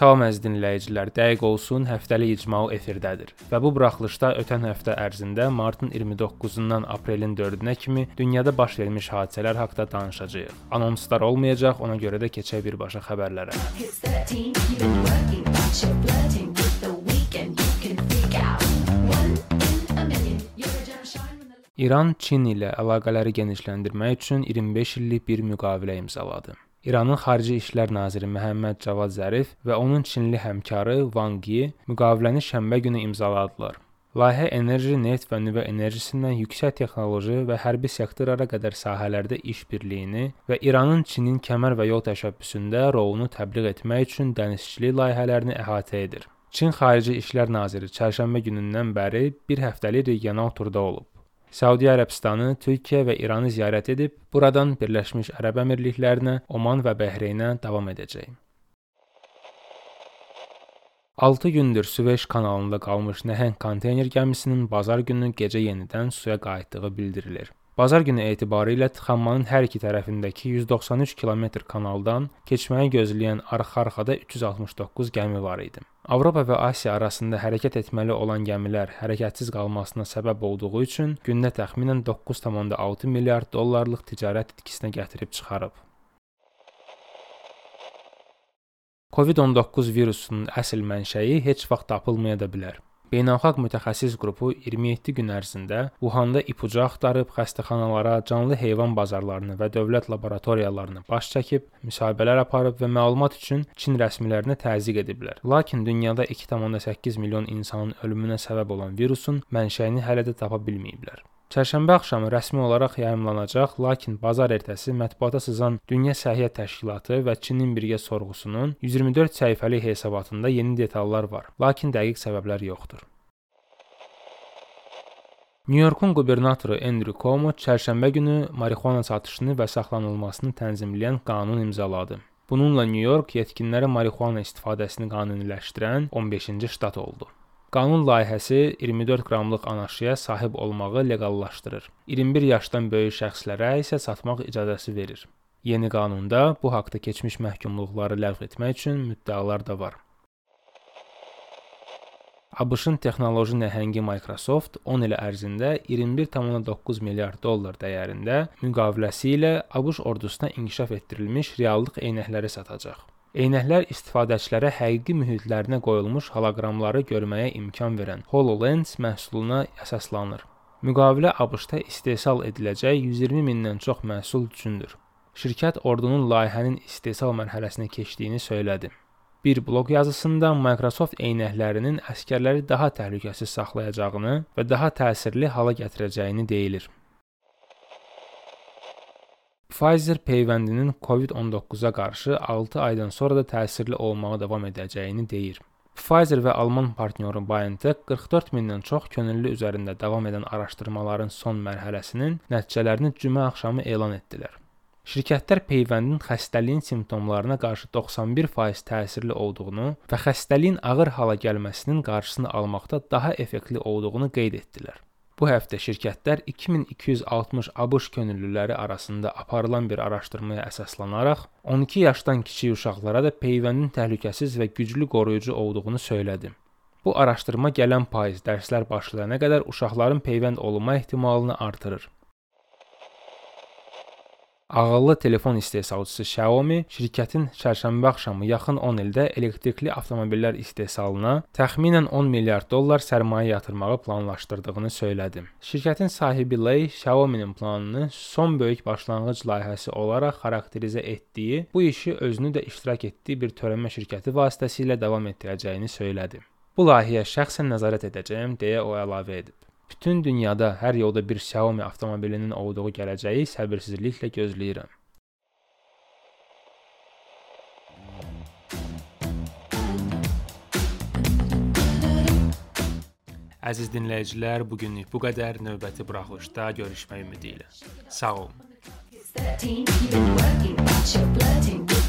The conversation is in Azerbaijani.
Salam əziz dinləyicilər, dəqiq olsun, həftəlik icmal efirdədir. Və bu buraxılışda ötən həftə ərzində martın 29-dan aprelin 4-nə kimi dünyada baş vermiş hadisələr haqqında danışacağıq. Anonslar olmayacaq, ona görə də keçək birbaşa xəbərlərə. İran Çin ilə əlaqələri genişləndirmək üçün 25 illik bir müqavilə imzaladı. İranın Xarici İşlər naziri Məhəmməd Cavad Zərif və onun Çinli həmkarı Wang Yi müqaviləni şənbə günü imzaladılar. Layihə enerji, neft və nüvə enerjisindən yüksək texnoloji və hərbi sektorlara qədər sahələrdə iş birliyini və İranın Çinin kəmər və yol təşəbbüsündə rolunu təbliğ etmək üçün dənizçilik layihələrini əhatə edir. Çin Xarici İşlər naziri çərşənbə günündən bəri bir həftəlik regional turda olub. Səudiyyə Ərəbistanı, Türkiyə və İranı ziyarət edib, buradan Birləşmiş Ərəb Əmirliklərinə, Oman və Bəhreynə davam edəcək. 6 gündür Süveyş kanalında qalmış nəhəng konteyner gəmisinin bazar günü gecə yenidən suya qayıtdığı bildirilir. Bazar günü etibarı ilə tıxanmanın hər iki tərəfindəki 193 km kanaldan keçməyi gözləyən arxa-arxada 369 gəmi var idi. Avropa və Asiya arasında hərəkət etməli olan gəmilər hərəkətsiz qalmasına səbəb olduğu üçün gündə təxminən 9.6 milyard dollarlıq ticarət itkisinə gətirib çıxarıb. COVID-19 virusunun əsl mənşəyi heç vaxt tapılmaya da bilər. Beynəlxalq mütəxəssis qrupu 27 gün ərzində Wuhanda ipucu axtarıb xəstəxanalara, canlı heyvan bazarlarını və dövlət laboratoriyalarını baş çəkib, müsahibələr aparıb və məlumat üçün Çin rəsmilərinə təzyiq ediblər. Lakin dünyada 2.8 milyon insanın ölümünə səbəb olan virusun mənşəyini hələ də tapa bilməyiblər. Çərşənbə axşamı rəsmi olaraq yayımlanacaq, lakin bazar ertəsi mətbuata sızan Dünya Səhiyyə Təşkilatı və Çinin birgə sorğusunun 124 səhifəlik hesabatında yeni detallar var, lakin dəqiq səbəblər yoxdur. Nyu-Yorkun qubernatoru Andrew Cuomo çərşənbə günü marixuana satışını və saxlanılmasını tənzimləyən qanun imzaladı. Bununla Nyu-York yetkinlərə marixuana istifadəsini qanuniləşdirən 15-ci ştat oldu. Qanun layihəsi 24 qramlıq anaşıya sahib olmağı leqallaşdırır. 21 yaşdan böyük şəxslərə isə satmaq icazəsi verir. Yeni qanunda bu haqqda keçmiş məhkumluqları ləğv etmək üçün müddəalar da var. ABŞ-ın texnoloji nəhəngi Microsoft 10 il ərzində 21,9 milyard dollar dəyərində müqaviləsi ilə ABŞ ordusuna inkişaf etdirilmiş reallıq eynəkləri satacaq. Eynəklər istifadəçilərə həqiqi mühitlərinə qoyulmuş holoqramları görməyə imkan verən HoloLens məhsuluna əsaslanır. Müqavilə ABŞ-da istehsal ediləcək 120 mindən çox məhsul üçündür. Şirkət ordunun layihənin istehsal mərhələsinə keçdiyini söylədi. Bir bloq yazısında Microsoft eynəklərinin əskərləri daha təhlükəsiz saxlayacağını və daha təsirli hala gətirəcəyini deyilir. Pfizer peyvəndinin COVID-19-a qarşı 6 aydan sonra da təsirli olmağa davam edəcəyini deyir. Pfizer və alman partnyoru BioNTech 44 mindən çox könüllü üzərində davam edən araşdırmaların son mərhələsinin nəticələrini cümə axşamı elan etdilər. Şirkətlər peyvəndin xəstəliyin simptomlarına qarşı 91% təsirli olduğunu və xəstəliyin ağır hala gəlməsinin qarşısını almaqda daha effektli olduğunu qeyd etdilər. Bu həftə şirkətlər 2260 ABŞ könüllüləri arasında aparılan bir araşdırmaya əsaslanaraq 12 yaşdan kiçik uşaqlara da peyvəndin təhlükəsiz və güclü qoruyucu olduğunu söylədi. Bu araşdırma gələn payız dərslər başlayana qədər uşaqların peyvənd olunma ehtimalını artırır. Ağıllı telefon istehsalçısı Xiaomi şirkətin çərşənbə axşamı yaxın 10 ildə elektrikli avtomobillər istehsalına təxminən 10 milyard dollar sərmayə yatırmağı planlaşdırdığını söylədi. Şirkətin sahibi Lei Xiaomi-nin planını son böyük başlanğıc layihəsi olaraq xarakterizə etdiyi, bu işi özünü də iştirak etdiyi bir törəmə şirkəti vasitəsilə davam etdirəcəyini söylədi. Bu layihəyə şəxsən nəzarət edəcəyəm deyə o əlavə edib. Bütün dünyada hər yolda bir Xiaomi avtomobilinin olduğu gələcəyi səbirsizliklə gözləyirəm. Əziz dinləyicilər, bu günlük bu qədər. Növbəti buraxılışda görüşmək ümidi ilə. Sağ olun. 13, you've been working, but you're flirting